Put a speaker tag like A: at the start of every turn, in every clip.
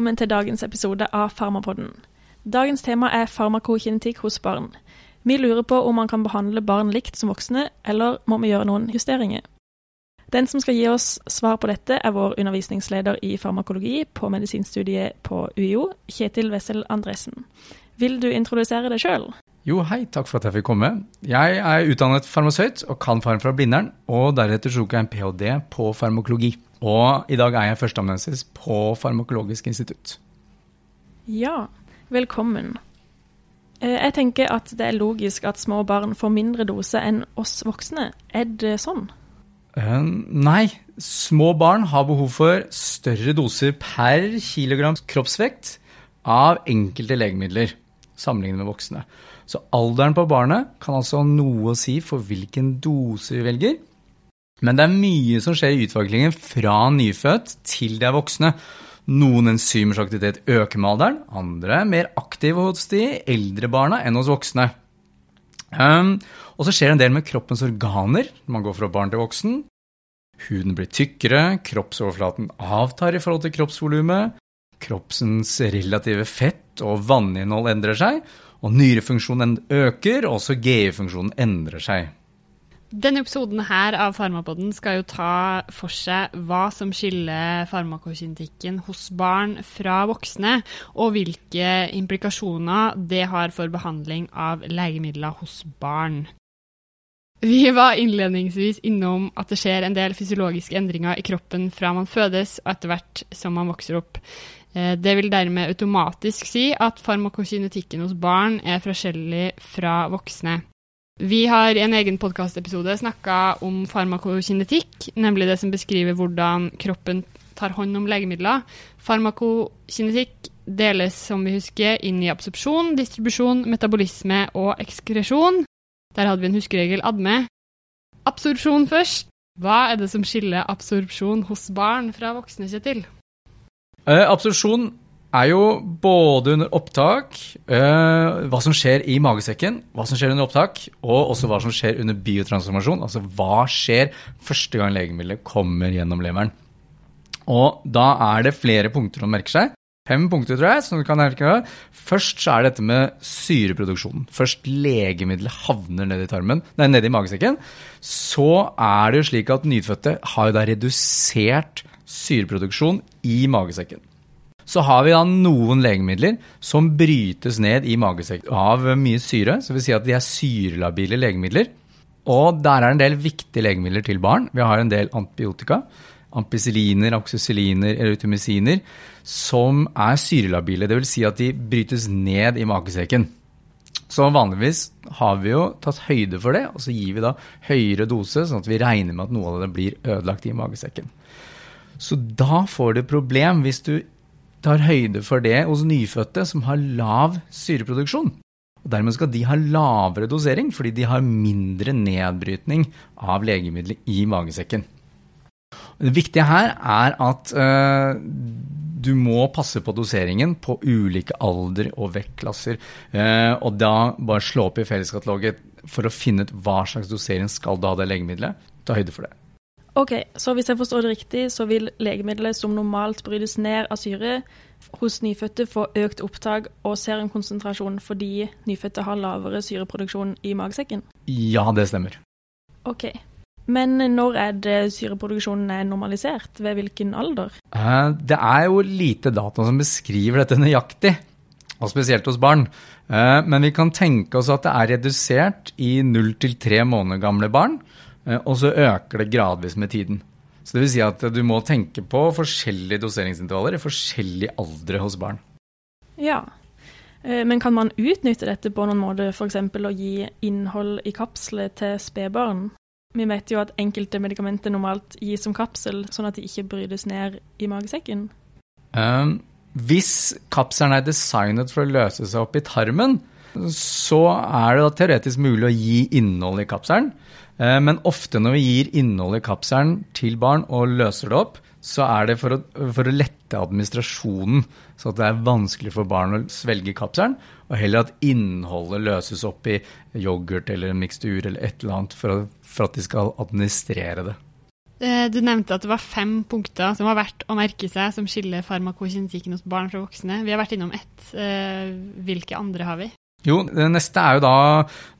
A: Velkommen til dagens episode av Farmapodden. Dagens tema er farmakokinetikk hos barn. Vi lurer på om man kan behandle barn likt som voksne, eller må vi gjøre noen justeringer? Den som skal gi oss svar på dette, er vår undervisningsleder i farmakologi på medisinstudiet på UiO, Kjetil Wessel Andresen. Vil du introdusere deg sjøl?
B: Jo, hei, takk for at jeg fikk komme. Jeg er utdannet farmasøyt og kan farm fra Blindern, og deretter tok jeg en ph.d. på farmakologi. Og i dag er jeg førsteamanuensis på Farmakologisk institutt.
A: Ja, velkommen. Eh, jeg tenker at det er logisk at små barn får mindre dose enn oss voksne. Er det sånn?
B: Uh, nei, små barn har behov for større doser per kilogram kroppsvekt av enkelte legemidler sammenlignet med voksne. Så alderen på barnet kan altså ha noe å si for hvilken dose vi velger. Men det er mye som skjer i utviklingen fra nyfødt til de er voksne. Noen enzymers aktivitet øker med alderen, andre er mer aktive hos de eldre barna enn hos voksne. Um, og så skjer det en del med kroppens organer man går fra barn til voksen. Huden blir tykkere, kroppsoverflaten avtar i forhold til kroppsvolumet, kroppsens relative fett og vanninnhold endrer seg, og nyrefunksjonen øker, og også GI-funksjonen endrer seg.
C: Denne episoden her av Farmapodden skal jo ta for seg hva som skiller farmakokinetikken hos barn fra voksne, og hvilke implikasjoner det har for behandling av legemidler hos barn. Vi var innledningsvis innom at det skjer en del fysiologiske endringer i kroppen fra man fødes og etter hvert som man vokser opp. Eh, det vil dermed automatisk si at farmakokinetikken hos barn er forskjellig fra voksne. Vi har i en egen podkastepisode snakka om farmakokinetikk, nemlig det som beskriver hvordan kroppen tar hånd om legemidler. Farmakokinetikk deles, som vi husker, inn i absorpsjon, distribusjon, metabolisme og ekskresjon. Der hadde vi en huskeregel adme. Absorpsjon først. Hva er det som skiller absorpsjon hos barn fra voksne, Kjetil?
B: Eh, absorpsjon er jo både under opptak, øh, hva som skjer i magesekken, hva som skjer under opptak, og også hva som skjer under biotransformasjon. Altså hva skjer første gang legemiddelet kommer gjennom leveren. Og da er det flere punkter å merke seg. Fem punkter, tror jeg. som du kan merke. Først så er det dette med syreproduksjonen. Først legemiddelet havner ned i tarmen, nei, ned i magesekken. Så er det jo slik at nyfødte har jo da redusert syreproduksjon i magesekken. Så har vi da noen legemidler som brytes ned i magesekken av mye syre. Så vil si at de er syrelabile legemidler. Og der er en del viktige legemidler til barn. Vi har en del antibiotika. Ampicilliner, oxycilliner, erytomyciner, som er syrelabile. Dvs. Si at de brytes ned i magesekken. Så vanligvis har vi jo tatt høyde for det, og så gir vi da høyere dose, sånn at vi regner med at noe av det blir ødelagt i magesekken. Så da får du problem hvis du tar høyde for det hos nyfødte som har lav syreproduksjon. Og Dermed skal de ha lavere dosering, fordi de har mindre nedbrytning av legemiddelet i magesekken. Det viktige her er at uh, du må passe på doseringen på ulike alder og vektklasser. Uh, og da bare slå opp i felleskataloget for å finne ut hva slags dosering skal du ha det legemiddelet. Ta høyde for det.
A: Ok, så hvis jeg forstår det riktig, så vil legemidlet som normalt brytes ned av syre hos nyfødte få økt opptak og serumkonsentrasjon fordi nyfødte har lavere syreproduksjon i magesekken?
B: Ja, det stemmer.
A: Ok. Men når er det syreproduksjonen er normalisert? Ved hvilken alder?
B: Eh, det er jo lite data som beskriver dette nøyaktig, og spesielt hos barn. Eh, men vi kan tenke oss at det er redusert i null til tre måneder gamle barn og så øker det gradvis med tiden. Så det vil si at du må tenke på forskjellige doseringsintervaller i forskjellig aldre hos barn.
A: Ja, eh, men kan man utnytte dette på noen måte, f.eks. å gi innhold i kapsler til spedbarn? Vi vet jo at enkelte medikamenter normalt gis som kapsel, sånn at de ikke brytes ned i magesekken.
B: Um, hvis kapselen er designet for å løse seg opp i tarmen, så er det teoretisk mulig å gi innhold i kapselen. Eh, men ofte når vi gir innhold i kapselen til barn og løser det opp, så er det for å, for å, lette administrasjonen, så det er vanskelig for barn å svelge kapselen, og heller at innholdet løses opp i yoghurt eller en mikstur eller et eller annet for, å, for at de skal administrere det.
C: Eh, du nevnte at det var fem punkter som var verdt å merke seg, som skiller farmakokinetikken hos barn fra voksne. Vi har vært innom ett. Eh, hvilke andre har vi?
B: Jo, det neste er jo da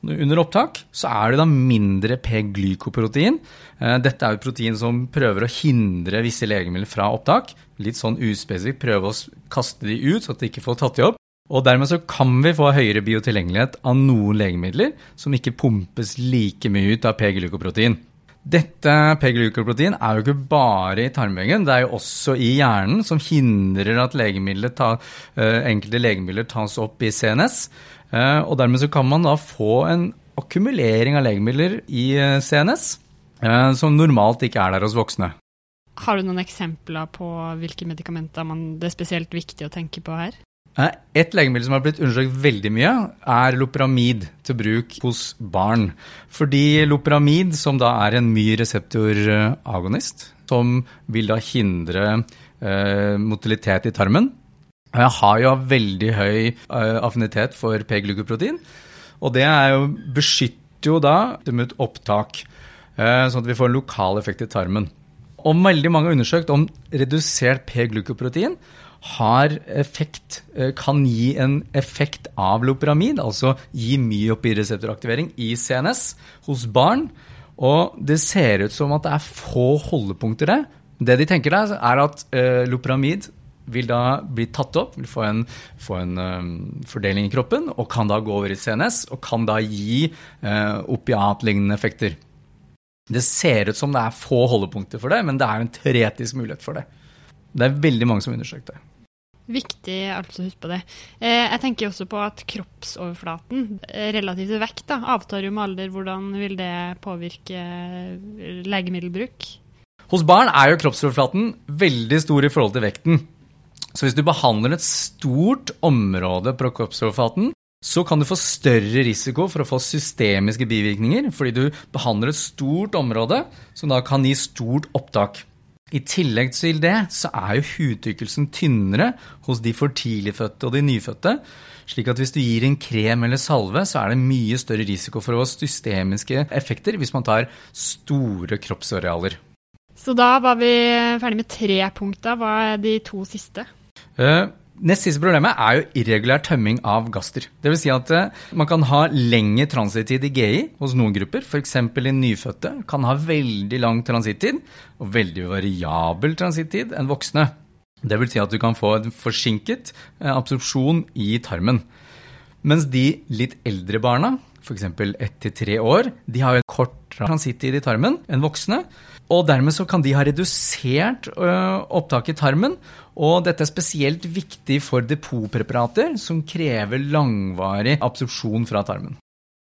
B: Under opptak så er det da mindre P-glykoprotein. Eh, dette er jo et protein som prøver å hindre visse legemidler fra opptak. Litt sånn uspesifikt prøve å kaste de ut, så at de ikke får tatt de opp. Og dermed så kan vi få høyere biotilgjengelighet av noen legemidler som ikke pumpes like mye ut av P-glykoprotein. Dette P-glykoprotein er jo ikke bare i tarmveggen, det er jo også i hjernen, som hindrer at legemidler ta, uh, enkelte legemidler tas opp i CNS. Eh, og dermed så kan man da få en akkumulering av legemidler i eh, CNS, som normalt ikke er der hos voksne.
C: Har du noen eksempler på hvilke medikamenter man, det er spesielt viktig å tenke på her?
B: Et legemiddel som har blitt undersøkt veldig mye, er loperamid til bruk hos barn. Fordi loperamid, som da er en my-reseptoragonist, som vil da hindre eh, motilitet i tarmen, har jo veldig høy eh, affinitet for P-glukoprotein. Og det jo, beskytter jo da mot opptak, eh, sånn at vi får en lokal effekt i tarmen. Og veldig mange har undersøkt om redusert P-glukoprotein har effekt, eh, kan gi en effekt av loperamid, altså gi myopireseptoraktivering i CNS hos barn. Og det ser ut som at det er få holdepunkter der. Det de tenker der, er at loperamid vil da bli tatt opp, vil få en, få en um, fordeling i kroppen, og kan da gå over i CNS, og kan da gi uh, opiatlignende effekter. Det ser ut som det er få holdepunkter for det, men det er en teoretisk mulighet for det. Det er veldig mange som har undersøkt det.
C: Viktig altså å huske på det. Eh, jeg tenker også på at kroppsoverflaten, eh, relativt til vekt, da, avtar jo med alder. Hvordan vil det påvirke legemiddelbruk?
B: Hos barn er jo kroppsoverflaten veldig stor i forhold til vekten. Så hvis du behandler et stort område på kroppsoverflaten, så kan du få større risiko for å få systemiske bivirkninger, fordi du behandler et stort område som da kan gi stort opptak. I tillegg til det så er jo hudtykkelsen tynnere hos de for tidligfødte og de nyfødte. Slik at hvis du gir en krem eller salve, så er det mye større risiko for systemiske effekter hvis man tar store kroppsarealer.
C: Så da var vi ferdig med tre punkter. Hva er de to siste?
B: Uh, Nest siste problemet er jo irregulær tømming av gaster. Dvs. Si at eh, man kan ha lengre transittid i GI hos noen grupper. F.eks. i nyfødte kan ha veldig lang transittid og veldig variabel transittid enn voksne. Vil si at du kan få en forsinket eh, absorpsjon i tarmen. Mens de litt eldre barna, f.eks. ett til tre år, de har jo kort transittid i tarmen enn voksne. Og dermed så kan de ha redusert opptaket i tarmen. Og dette er spesielt viktig for depotpreparater som krever langvarig absorpsjon fra tarmen.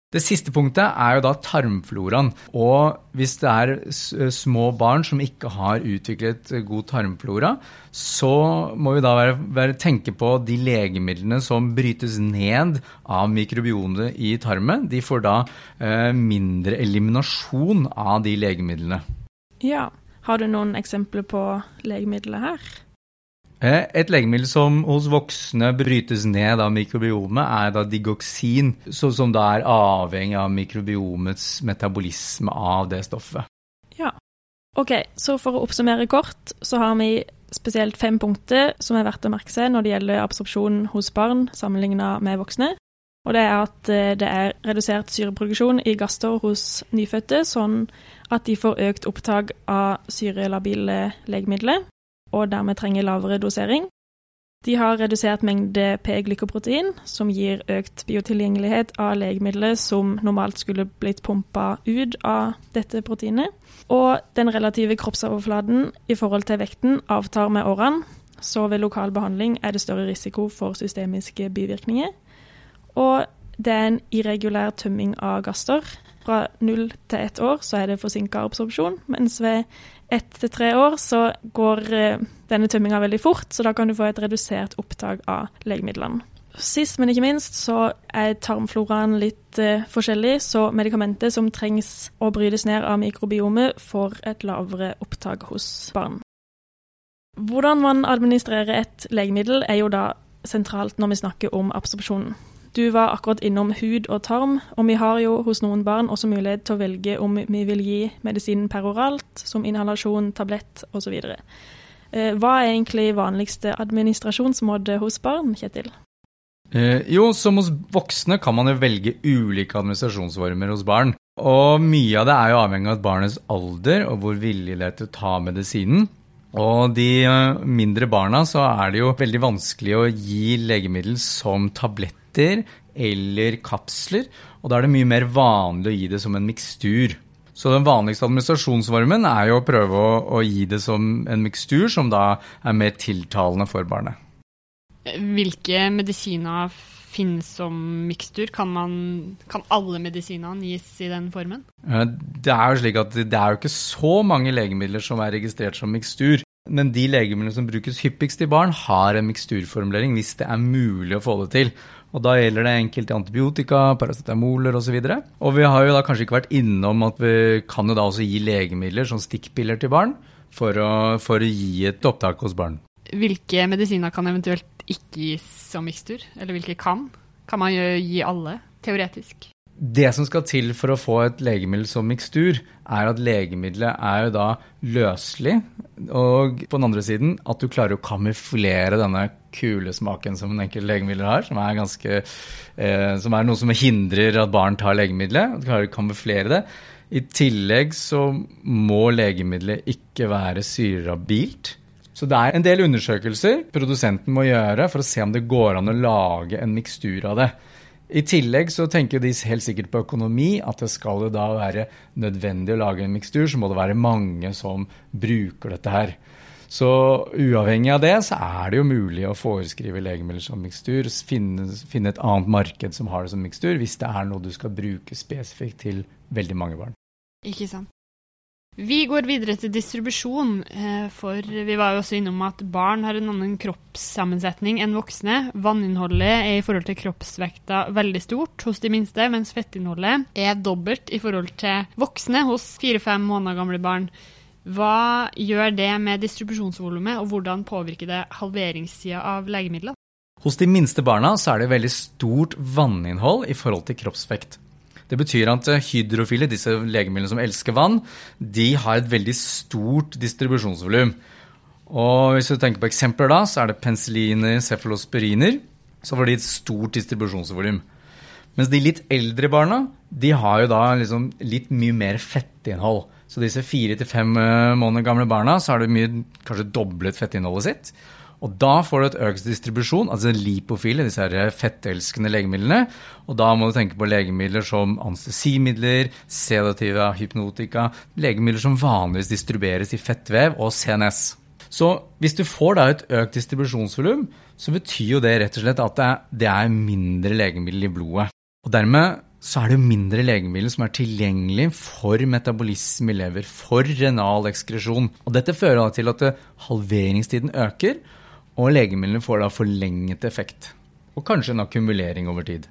B: Det siste punktet er jo da tarmfloraen. Og hvis det er små barn som ikke har utviklet god tarmflora, så må vi da være, være, tenke på de legemidlene som brytes ned av mikrobiomet i tarmen. De får da eh, mindre eliminasjon av de legemidlene.
A: Ja. Har du noen eksempler på legemidler her?
B: Eh, et legemiddel som hos voksne brytes ned av mikrobiomet, er da digoksin, som da er avhengig av mikrobiomets metabolisme av det stoffet.
A: Ja. Ok, så for å oppsummere kort, så har vi spesielt fem punkter som er verdt å merke seg når det gjelder absorpsjon hos barn sammenlignet med voksne. Og det er at eh, det er redusert syreproduksjon i gaster hos nyfødte, sånn at de får økt opptak av syrelabile legemidler, og dermed trenger lavere dosering. De har redusert mengde P-glykoprotein, som gir økt biotilgjengelighet av legemidler som normalt skulle blitt pumpa ut av dette proteinet. Og den relative kroppsoverflaten i forhold til vekten avtar med årene, så ved lokal behandling er det større risiko for systemiske bivirkninger. Og det er en irregulær tømming av gasser. fra null til ett år så er det forsinka absorpsjon, mens ved ett til tre år så går eh, denne tømminga veldig fort, så da kan du få et redusert opptak av legemidlene. Sist, men ikke minst, så er tarmfloraen litt eh, forskjellig, så medikamentet som trengs å brytes ned av mikrobiomet, får et lavere opptak hos barn. Hvordan man administrerer et legemiddel, er jo da sentralt når vi snakker om absorpsjonen. Du var akkurat innom hud og tarm, og vi har jo hos noen barn også mulighet til å velge om vi vil gi medisinen peroralt, som inhalasjon, tablett osv. Eh, hva er egentlig vanligste administrasjonsmåte hos barn, Kjetil?
B: Eh, jo, som hos voksne kan man jo velge ulike administrasjonsformer hos barn. Og mye av det er jo avhengig av barnets alder og hvor villig det er til å ta medisinen. Og de eh, mindre barna så er det jo veldig vanskelig å gi legemiddel som tabletter eller kapsler, og da er det mye mer vanlig å gi det som en mikstur. Så den vanligste administrasjonsformen er jo å prøve å, å gi det som en mikstur, som da er mer tiltalende for barnet.
C: Hvilke medisiner finnes som mikstur? Kan, man, kan alle medisinene gis i den formen?
B: Eh, det er jo slik at det er jo ikke så mange legemidler som er registrert som mikstur. Men de legemidlene som brukes hyppigst i barn, har en miksturformulering hvis det er mulig å få det til. Og da gjelder det enkelte antibiotika, paracetamoler osv. Og, så og vi har jo da kanskje ikke vært innom at vi kan jo da også gi legemidler som stikkpiller til barn for å, for å gi et opptak hos barn.
C: Hvilke medisiner kan eventuelt ikke gis som mikstur? Eller hvilke kan? Kan man gi alle, teoretisk?
B: Det som skal til for å få et legemiddel som mikstur, er at legemiddelet er jo da løselig, og på den andre siden at du klarer å kamuflere denne kule smaken som enkelte legemidler har, som er, ganske, eh, som er noe som hindrer at barn tar legemiddelet. Klarer å kamuflere det. I tillegg så må legemiddelet ikke være syrerabilt. Så det er en del undersøkelser produsenten må gjøre for å se om det går an å lage en mikstur av det. I tillegg så tenker de helt sikkert på økonomi, at det skal det da være nødvendig å lage en mikstur, så må det være mange som bruker dette her. Så uavhengig av det, så er det jo mulig å foreskrive legemidler som mikstur, finne, finne et annet marked som har det som mikstur, hvis det er noe du skal bruke spesifikt til veldig mange barn.
C: Ikke sant. Vi går videre til distribusjon, eh, for vi var jo også innom at barn har en annen kroppssammensetning enn voksne. Vanninnholdet er i forhold til kroppsvekta veldig stort hos de minste, mens fettinnholdet er dobbelt i forhold til voksne hos fire-fem måneder gamle barn. Hva gjør det med distribusjonsvolumet, og hvordan påvirker det halveringstida av legemidlet?
B: Hos de minste barna er det veldig stort vanninnhold i forhold til kroppsvekt. Det betyr at eh, hydrofile, disse legemidlene som elsker vann, de har et veldig stort distribusjonsvolum. Og hvis du tenker på eksempler da, så er det penicilliner, cefalosporiner. Så får de et stort distribusjonsvolum. Mens de litt eldre barna de har jo da liksom litt mye mer fettinnhold. Så disse fire til fem eh, måneder gamle barna så har de mye, kanskje doblet fettinnholdet sitt. Og da får du et økt distribusjon, altså lipofile, disse her fettelskende legemidlene. Og da må du tenke på legemidler som anestesimidler, sedativa, hypnotika, legemidler som vanligvis distribueres i fettvev og CNS. Så hvis du får da et økt distribusjonsvolum, så betyr jo det rett og slett at det er mindre legemiddel i blodet. Og dermed så er det jo mindre legemidler som er tilgjengelig for metabolisme i lever, for renal ekskresjon. Og dette fører da til at halveringstiden øker, og legemidlene får da forlenget effekt. Og kanskje en akkumulering over tid.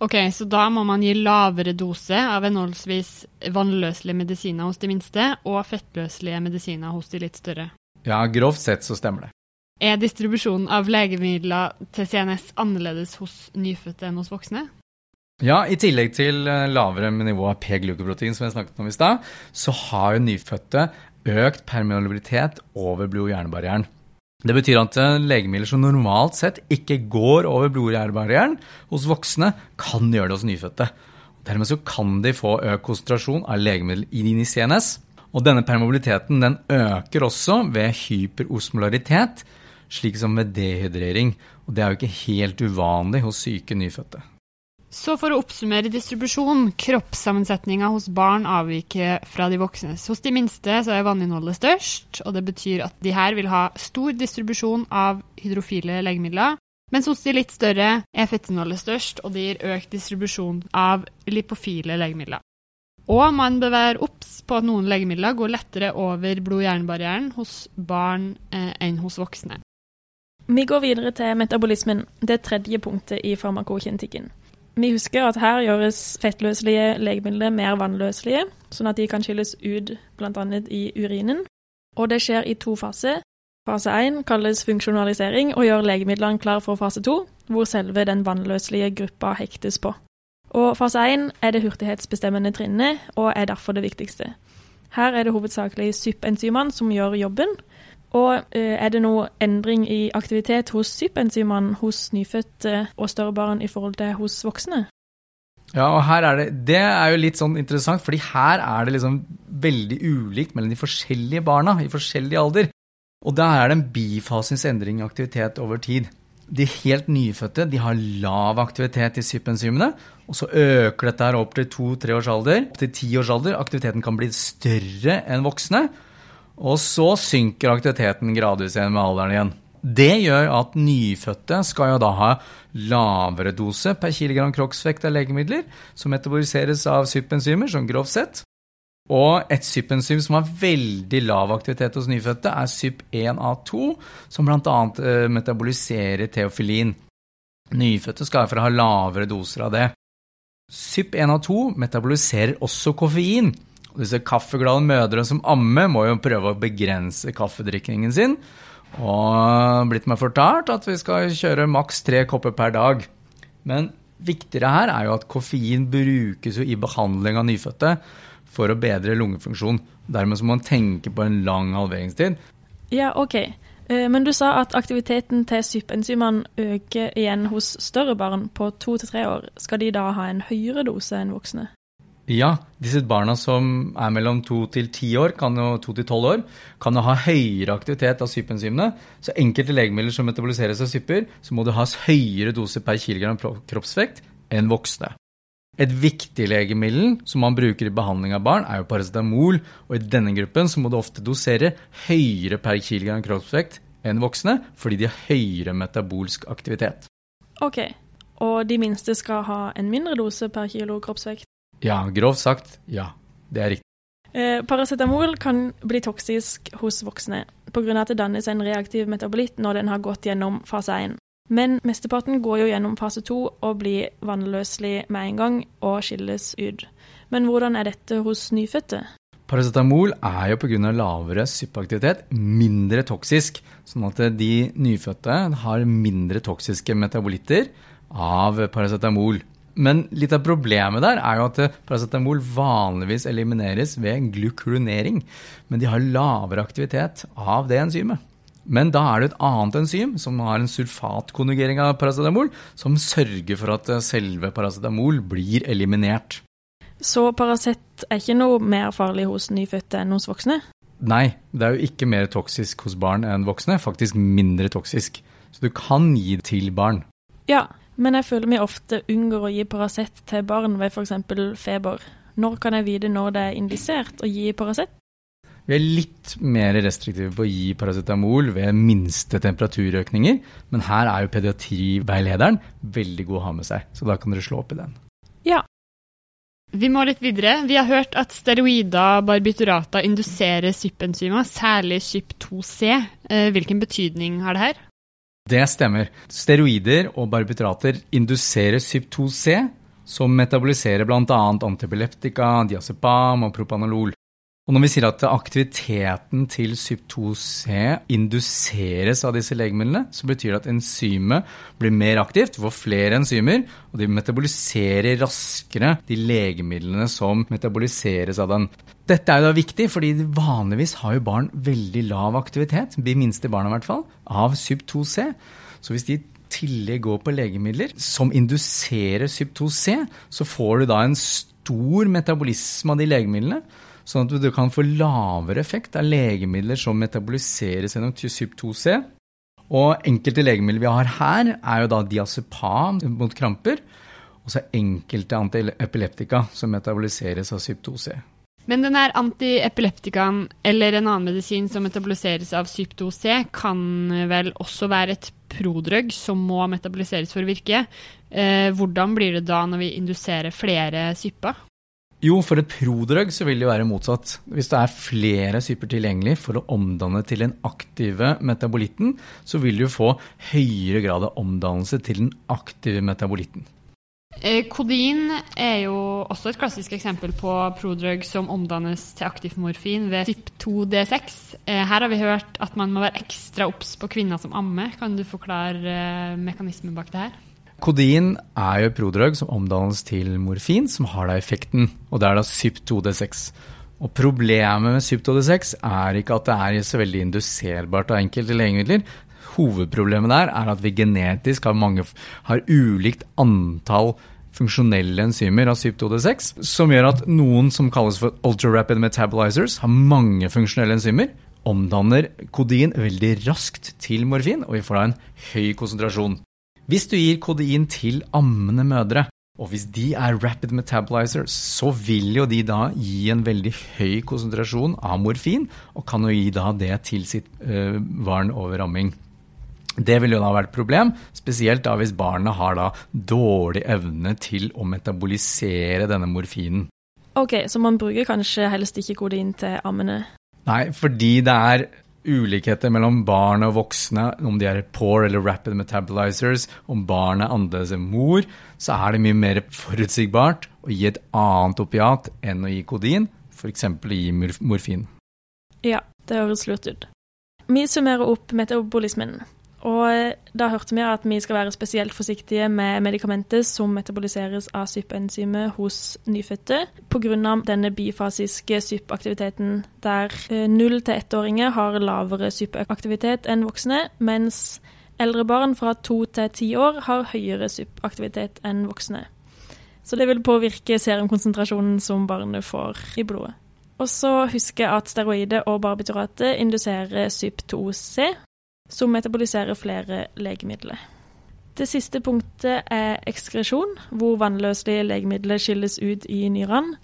C: Ok, Så da må man gi lavere dose av henholdsvis vannløselige medisiner hos de minste og fettløselige medisiner hos de litt større?
B: Ja, grovt sett så stemmer det.
C: Er distribusjonen av legemidler til CNS annerledes hos nyfødte enn hos voksne?
B: Ja, i tillegg til eh, lavere nivå av P-glukoprotein, som jeg snakket om i stad, så har jo nyfødte økt permeabilitet over blod-hjernebarrieren. Det betyr at eh, legemidler som normalt sett ikke går over blod-hjernebarrieren hos voksne, kan gjøre det hos nyfødte. Dermed så kan de få økt konsentrasjon av legemiddel inn i CNS. Og denne permobiliteten den øker også ved hyperosmolaritet, slik som ved dehydrering. Og det er jo ikke helt uvanlig hos syke nyfødte.
C: Så for å oppsummere distribusjon, kroppssammensetninga hos barn avviker fra de voksnes. Hos de minste så er vanninnholdet størst, og det betyr at de her vil ha stor distribusjon av hydrofile legemidler. Mens hos de litt større er fettinnholdet størst, og det gir økt distribusjon av lipofile legemidler. Og man bør være obs på at noen legemidler går lettere over blod-hjernebarrieren hos barn eh, enn hos voksne.
A: Vi går videre til metabolismen, det tredje punktet i farmakokinetikken. Vi husker at her gjøres fettløselige legemidler mer vannløselige, sånn at de kan skilles ut bl.a. i urinen. Og det skjer i to faser. Fase 1 kalles funksjonalisering og gjør legemidlene klar for fase 2. hvor selve den vannløselige gruppa hektes på. Og fase 1 er det hurtighetsbestemmende trinnet, og er derfor det viktigste. Her er det hovedsakelig SYP-enzymene som gjør jobben. Og eh, er det noe endring i aktivitet hos SYP-enzymene hos nyfødte og større barn i forhold til hos voksne?
B: Ja, og her er det, det er jo litt sånn interessant, fordi her er det liksom veldig ulikt mellom de forskjellige barna i forskjellig alder. Og da er det en bifasens endring i aktivitet over tid. De helt nyfødte de har lav aktivitet i SYP-enzymene, og så øker dette her opp til to-tre års alder. Opp til ti års alder. Aktiviteten kan bli større enn voksne. Og så synker aktiviteten gradvis igjen med alderen igjen. Det gjør at nyfødte skal jo da ha lavere dose per kilogram kroppsvekt av legemidler som metaboliseres av SYP-enzymer, sånn grovt sett. Og et SYP-enzym som har veldig lav aktivitet hos nyfødte, er SYP1A2, som bl.a. Eh, metaboliserer teofilin. Nyfødte skal derfor ha lavere doser av det. SYP1A2 metaboliserer også koffein. Og disse kaffeglade mødre som ammer, må jo prøve å begrense kaffedrikningen sin. Og blitt meg fortalt at vi skal kjøre maks tre kopper per dag. Men viktigere her er jo at koffein brukes jo i behandling av nyfødte for å bedre lungefunksjon. Dermed så må man tenke på en lang halveringstid.
A: Ja, ok. Eh, men du sa at aktiviteten til SYP-enzymene øker igjen hos større barn på to til tre år. Skal de da ha en høyere dose enn voksne?
B: Ja, disse barna som er mellom to til ti år, kan jo to til tolv år, kan jo ha høyere aktivitet av SYP-enzymene. Så enkelte legemidler som metaboliseres av syper, så må det has høyere dose per kilogram kroppsvekt enn voksne. Et viktig legemiddel som man bruker i behandling av barn, er jo paracetamol, og i denne gruppen så må du ofte dosere høyere per kilogram kroppsvekt enn voksne, fordi de har høyere metabolsk aktivitet.
A: Ok, og de minste skal ha en mindre dose per kilo kroppsvekt?
B: Ja, grovt sagt, ja. Det er riktig.
A: Eh, paracetamol kan bli toksisk hos voksne pga. at det dannes en reaktiv metabolitt når den har gått gjennom fase 1. Men mesteparten går jo gjennom fase 2 og blir vannløselig med en gang og skilles ut. Men hvordan er dette hos nyfødte?
B: Paracetamol er jo pga. lavere sypaktivitet mindre toksisk, sånn at de nyfødte har mindre toksiske metabolitter av paracetamol. Men litt av problemet der er jo at paracetamol vanligvis elimineres ved glukronering. Men de har lavere aktivitet av det enzymet. Men da er det et annet enzym som har en sulfatkonjugering av paracetamol, som sørger for at selve paracetamol blir eliminert.
A: Så Paracet er ikke noe mer farlig hos nyfødte enn hos voksne?
B: Nei, det er jo ikke mer toksisk hos barn enn voksne, faktisk mindre toksisk. Så du kan gi det til barn.
A: Ja, men jeg føler vi ofte unngår å gi Paracet til barn ved f.eks. feber. Når kan jeg vite når det er indisert å gi Paracet?
B: Vi er litt mer restriktive på å gi paracetamol ved minste temperaturøkninger, men her er jo pediatriveilederen veldig god å ha med seg, så da kan dere slå opp i den.
A: Ja.
C: Vi må litt videre. Vi har hørt at steroider barbiturater induserer sypenzymer, særlig SYP2C. Eh, hvilken betydning har det her?
B: Det stemmer. Steroider og barbiturater induserer SYP2C, som metaboliserer bl.a. antibileptika, diazepam og propanolol. Og når vi sier at aktiviteten til SYP2C induseres av disse legemidlene, så betyr det at enzymet blir mer aktivt, får flere enzymer, og de metaboliserer raskere de legemidlene som metaboliseres av den. Dette er jo da viktig, fordi vanligvis har jo barn veldig lav aktivitet, de minste barna i hvert fall, av SYP2C. Så hvis de tillegg går på legemidler som induserer SYP2C, så får du da en stor metabolisme av de legemidlene Sånn at du kan få lavere effekt av legemidler som metaboliseres gjennom SYP2C. Og enkelte legemidler vi har her, er jo da diazepam mot kramper. Og så enkelte antiepileptika som metaboliseres av SYP2C.
C: Men den her antiepileptikaen eller en annen medisin som metaboliseres av SYP2C, kan vel også være et prodrug som må metaboliseres for å virke. Eh, hvordan blir det da når vi induserer flere syper?
B: Jo, for et prodrug så vil det jo være motsatt. Hvis det er flere syper tilgjengelig for å omdanne til den aktive metabolitten, så vil du få høyere grad av omdannelse til den aktive metabolitten.
C: Eh, Kodin er jo også et klassisk eksempel på prodrug som omdannes til aktiv morfin ved CYP2D6. Eh, Her har vi hørt at man må være ekstra obs på kvinner som ammer. Kan du forklare eh, mekanismen bak det her?
B: Kodin er jo et prodrug som omdannes til morfin, som har da effekten, og det er da CYP2D6. Og Problemet med CYP2D6 er ikke at det er så veldig induserbart av enkelte legemidler. Hovedproblemet der er at vi genetisk har, mange, har ulikt antall funksjonelle enzymer av CYP2D6, som gjør at noen som kalles for ultra-rapid metabolizers, har mange funksjonelle enzymer, omdanner kodin veldig raskt til morfin, og vi får da en høy konsentrasjon. Hvis du gir kodein til ammende mødre, og hvis de er rapid metabolizer, så vil jo de da gi en veldig høy konsentrasjon av morfin, og kan jo gi da det til sitt øh, barn over amming. Det vil jo da være et problem, spesielt da hvis barnet har da dårlig evne til å metabolisere denne morfinen.
A: Ok, så man bruker kanskje helst ikke kodein til ammene?
B: Nei, fordi det er ulikheter mellom barn og voksne, om de er poor eller rapid metabolizers, om barnet er annerledes enn mor, så er det mye mer forutsigbart å gi et annet opiat enn å gi kodin, f.eks. å gi morfin.
A: Ja, det høres lurt ut. Vi summerer opp metabolismen. Og da hørte vi at vi skal være spesielt forsiktige med medikamenter som metaboliseres av SYP-enzymet hos nyfødte pga. denne bifasiske SYP-aktiviteten, der null- til ettåringer har lavere SYP-aktivitet enn voksne, mens eldre barn fra to til ti år har høyere SYP-aktivitet enn voksne. Så det vil påvirke serumkonsentrasjonen som barnet får i blodet. Og så huske at steroider og barbiturater induserer SYP2C, som metaboliserer flere legemidler. Det siste punktet er ekskresjon, hvor vannløselige legemidler skilles ut i nyrene.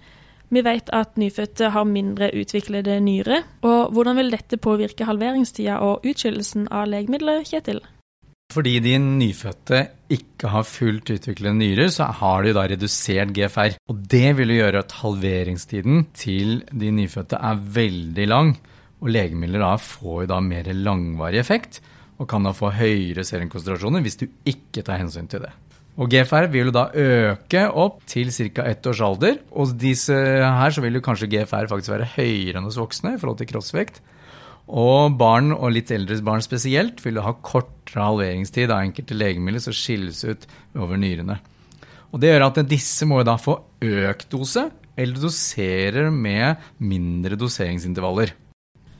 A: Vi vet at nyfødte har mindre utviklede nyrer. Og hvordan vil dette påvirke halveringstida og utskillelsen av legemidler, Kjetil?
B: Fordi de nyfødte ikke har fullt utviklede nyrer, så har de da redusert GFR. Og det vil gjøre at halveringstiden til de nyfødte er veldig lang. Og legemidler da får da mer langvarig effekt, og kan da få høyere serumkonsentrasjoner hvis du ikke tar hensyn til det. Og GFR vil jo da øke opp til ca. ett års alder. Og disse her så vil jo kanskje GFR faktisk være høyere enn hos voksne i forhold til kroppsvekt. Og barn, og litt eldre barn spesielt, vil ha kortere halveringstid av enkelte legemidler som skilles ut over nyrene. Og Det gjør at disse må da få økt dose, eller doserer med mindre doseringsintervaller.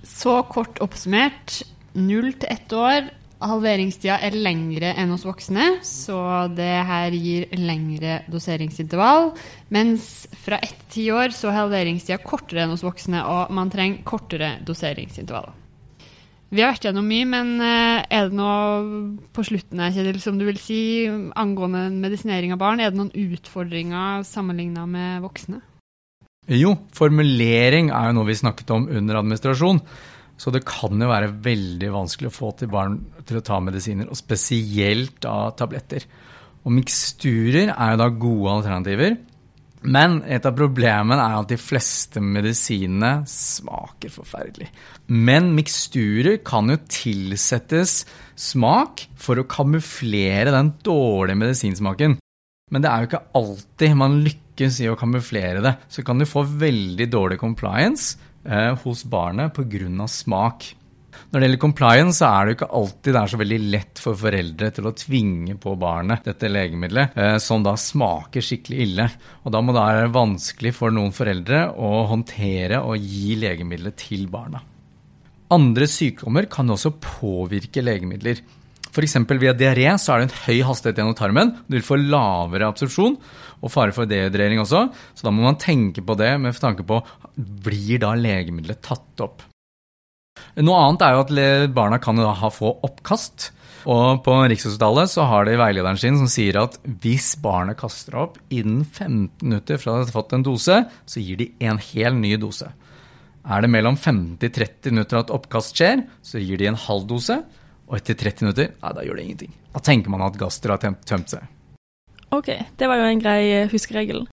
C: Så kort oppsummert, null til ett år. Halveringstida er lengre enn hos voksne, så det her gir lengre doseringsintervall. Mens fra ett til ti år så er halveringstida kortere enn hos voksne, og man trenger kortere doseringsintervall. Vi har vært gjennom mye, men er det noe på slutten her, som du vil si angående medisinering av barn? Er det noen utfordringer sammenligna med voksne?
B: Jo, formulering er jo noe vi snakket om under administrasjon. Så det kan jo være veldig vanskelig å få til barn til å ta medisiner, og spesielt da tabletter. Og miksturer er jo da gode alternativer. Men et av problemene er at de fleste medisinene smaker forferdelig. Men miksturer kan jo tilsettes smak for å kamuflere den dårlige medisinsmaken. Men det er jo ikke alltid man lykkes i å kamuflere det. Så kan du få veldig dårlig compliance eh, hos barnet pga. smak. Når det gjelder compliance, så er det jo ikke alltid det er så veldig lett for foreldre til å tvinge på barnet dette legemiddelet, eh, som da smaker skikkelig ille. Og da må det være vanskelig for noen foreldre å håndtere og gi legemiddelet til barna. Andre sykdommer kan også påvirke legemidler. F.eks. via diaré så er det en høy hastighet gjennom tarmen. Du vil få lavere absorpsjon og fare for dehydrering også. Så da må man tenke på det med tanke på blir da legemiddelet tatt opp. Noe annet er jo at barna kan ha få oppkast. Og på Rikshospitalet så har de veilederen sin som sier at hvis barnet kaster opp innen 15 minutter fra de har fått en dose, så gir de en hel ny dose. Er det mellom 15 til 30 minutter at oppkast skjer, så gir de en halv dose. Og etter 30 minutter, nei, da gjør det ingenting. Da tenker man at gaster har tømt seg.
A: Ok, det var jo en grei eh, huskeregel.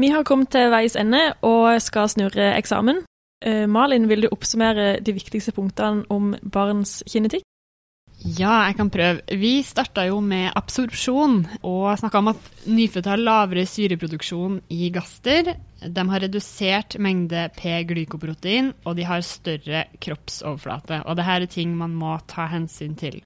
A: Vi har kommet til veis ende og skal snurre eksamen. Eh, Malin, vil du oppsummere de viktigste punktene om barns kinetikk?
C: Ja, jeg kan prøve. Vi starta jo med absorpsjon og snakka om at nyfødte har lavere syreproduksjon i gaster. De har redusert mengde P-glykoprotein, og de har større kroppsoverflate. Og dette er ting man må ta hensyn til.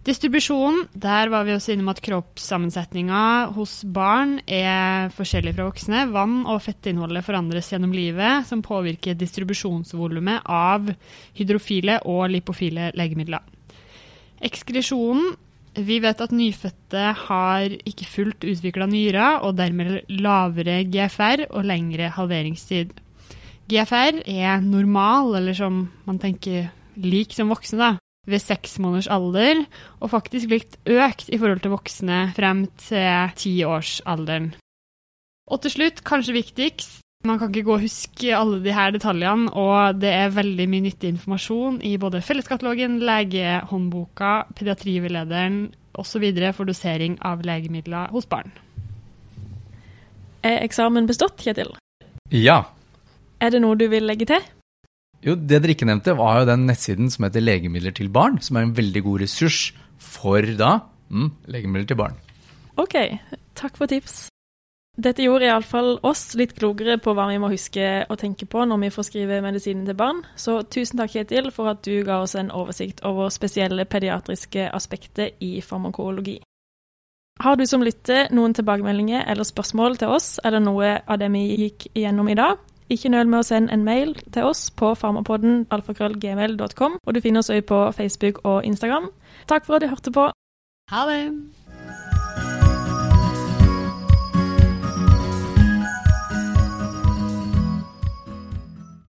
C: Distribusjonen, der var vi også innom at kroppssammensetninga hos barn er forskjellig fra voksne. Vann- og fettinnholdet forandres gjennom livet, som påvirker distribusjonsvolumet av hydrofile og lipofile legemidler. Ekskresjonen Vi vet at nyfødte har ikke fullt utvikla nyrer, og dermed lavere GFR og lengre halveringstid. GFR er normal, eller som man tenker lik som voksne, da, ved seks måneders alder, og faktisk blitt økt i forhold til voksne frem til tiårsalderen. Og til slutt, kanskje viktigst, man kan ikke gå og huske alle de her detaljene, og det er veldig mye nyttig informasjon i både Felleskatalogen, legehåndboka, pediatriveilederen osv. for dosering av legemidler hos barn.
A: Er eksamen bestått, Kjetil?
B: Ja.
A: Er det noe du vil legge til?
B: Jo, det dere ikke nevnte, var jo den nettsiden som heter Legemidler til barn, som er en veldig god ressurs for da mm, legemidler til barn.
A: Ok, takk for tips. Dette gjorde iallfall oss litt klokere på hva vi må huske å tenke på når vi får skrive medisinen til barn, så tusen takk, Kjetil, for at du ga oss en oversikt over spesielle pediatriske aspekter i farmakologi. Har du som lytter noen tilbakemeldinger eller spørsmål til oss, eller noe av det vi gikk igjennom i dag? Ikke nøl med å sende en mail til oss på farmapodden alfakrøllgmail.com, og du finner oss òg på Facebook og Instagram. Takk for at du hørte på.
C: Ha det!